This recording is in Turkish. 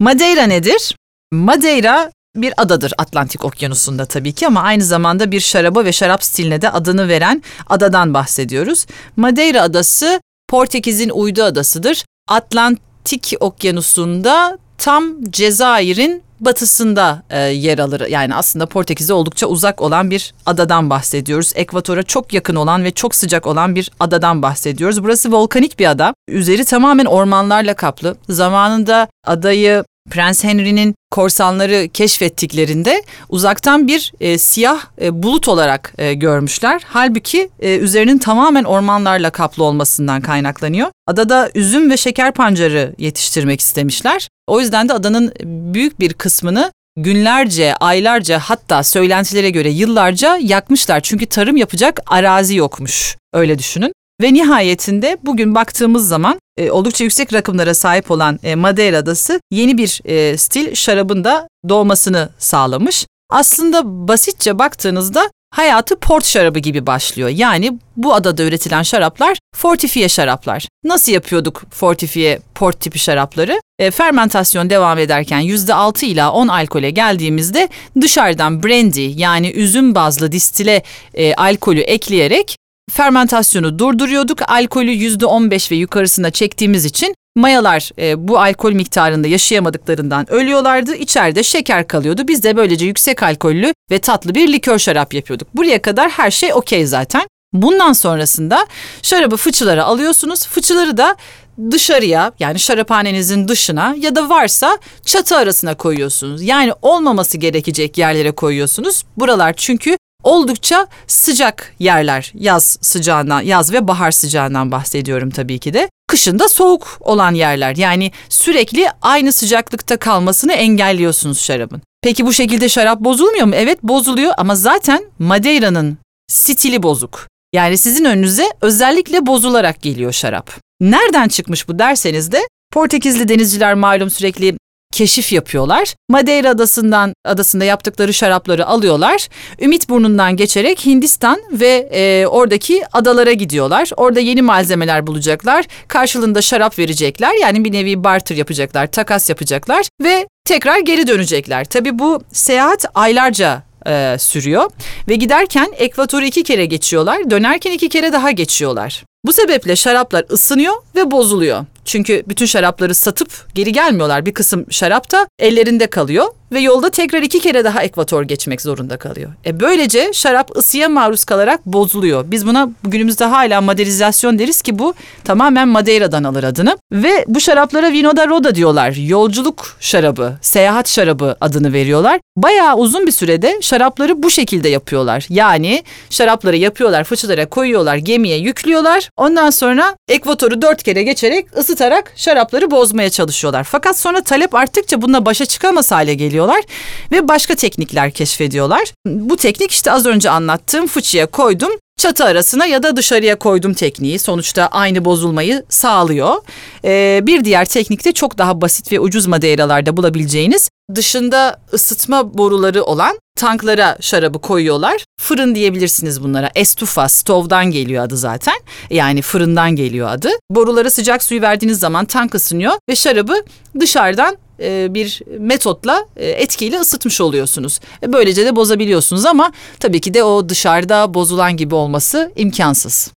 Madeira nedir? Madeira bir adadır Atlantik Okyanusu'nda tabii ki ama aynı zamanda bir şaraba ve şarap stiline de adını veren adadan bahsediyoruz. Madeira adası Portekiz'in uydu adasıdır. Atlantik Okyanusu'nda tam Cezayir'in batısında e, yer alır. Yani aslında Portekiz'e oldukça uzak olan bir adadan bahsediyoruz. Ekvatora çok yakın olan ve çok sıcak olan bir adadan bahsediyoruz. Burası volkanik bir ada. Üzeri tamamen ormanlarla kaplı. Zamanında adayı Prens Henry'nin korsanları keşfettiklerinde uzaktan bir e, siyah e, bulut olarak e, görmüşler. Halbuki e, üzerinin tamamen ormanlarla kaplı olmasından kaynaklanıyor. Adada üzüm ve şeker pancarı yetiştirmek istemişler. O yüzden de adanın büyük bir kısmını günlerce, aylarca hatta söylentilere göre yıllarca yakmışlar. Çünkü tarım yapacak arazi yokmuş. Öyle düşünün. Ve nihayetinde bugün baktığımız zaman e, oldukça yüksek rakımlara sahip olan e, Madeira Adası yeni bir e, stil şarabın da doğmasını sağlamış. Aslında basitçe baktığınızda hayatı port şarabı gibi başlıyor. Yani bu adada üretilen şaraplar fortifiye şaraplar. Nasıl yapıyorduk fortifiye port tipi şarapları? E, fermentasyon devam ederken %6 ila 10 alkole geldiğimizde dışarıdan brandy yani üzüm bazlı distile e, alkolü ekleyerek fermentasyonu durduruyorduk. Alkolü yüzde 15 ve yukarısına çektiğimiz için mayalar e, bu alkol miktarında yaşayamadıklarından ölüyorlardı. İçeride şeker kalıyordu. Biz de böylece yüksek alkollü ve tatlı bir likör şarap yapıyorduk. Buraya kadar her şey okey zaten. Bundan sonrasında şarabı fıçılara alıyorsunuz. Fıçıları da dışarıya yani şaraphanenizin dışına ya da varsa çatı arasına koyuyorsunuz. Yani olmaması gerekecek yerlere koyuyorsunuz. Buralar çünkü oldukça sıcak yerler. Yaz sıcağından, yaz ve bahar sıcağından bahsediyorum tabii ki de. Kışında soğuk olan yerler. Yani sürekli aynı sıcaklıkta kalmasını engelliyorsunuz şarabın. Peki bu şekilde şarap bozulmuyor mu? Evet bozuluyor ama zaten Madeira'nın stili bozuk. Yani sizin önünüze özellikle bozularak geliyor şarap. Nereden çıkmış bu derseniz de Portekizli denizciler malum sürekli keşif yapıyorlar. Madeira adasından adasında yaptıkları şarapları alıyorlar. Ümit burnundan geçerek Hindistan ve e, oradaki adalara gidiyorlar. Orada yeni malzemeler bulacaklar. Karşılığında şarap verecekler. Yani bir nevi barter yapacaklar, takas yapacaklar ve tekrar geri dönecekler. Tabii bu seyahat aylarca e, sürüyor ve giderken ekvatoru iki kere geçiyorlar, dönerken iki kere daha geçiyorlar. Bu sebeple şaraplar ısınıyor ve bozuluyor. Çünkü bütün şarapları satıp geri gelmiyorlar. Bir kısım şarap da ellerinde kalıyor ve yolda tekrar iki kere daha ekvator geçmek zorunda kalıyor. E böylece şarap ısıya maruz kalarak bozuluyor. Biz buna günümüzde hala maderizasyon deriz ki bu tamamen Madeira'dan alır adını. Ve bu şaraplara vino da roda diyorlar. Yolculuk şarabı, seyahat şarabı adını veriyorlar. Bayağı uzun bir sürede şarapları bu şekilde yapıyorlar. Yani şarapları yapıyorlar, fıçılara koyuyorlar, gemiye yüklüyorlar. Ondan sonra ekvatoru dört kere geçerek ısıtarak şarapları bozmaya çalışıyorlar. Fakat sonra talep arttıkça bununla başa çıkamaz hale geliyor ediyorlar ve başka teknikler keşfediyorlar. Bu teknik işte az önce anlattığım fıçıya koydum çatı arasına ya da dışarıya koydum tekniği sonuçta aynı bozulmayı sağlıyor. Ee, bir diğer teknik de çok daha basit ve ucuz madeiralarda bulabileceğiniz dışında ısıtma boruları olan tanklara şarabı koyuyorlar. Fırın diyebilirsiniz bunlara. Estufa, stovdan geliyor adı zaten. Yani fırından geliyor adı. Borulara sıcak suyu verdiğiniz zaman tank ısınıyor ve şarabı dışarıdan e, bir metotla e, etkiyle ısıtmış oluyorsunuz. E, böylece de bozabiliyorsunuz ama tabii ki de o dışarıda bozulan gibi olması imkansız.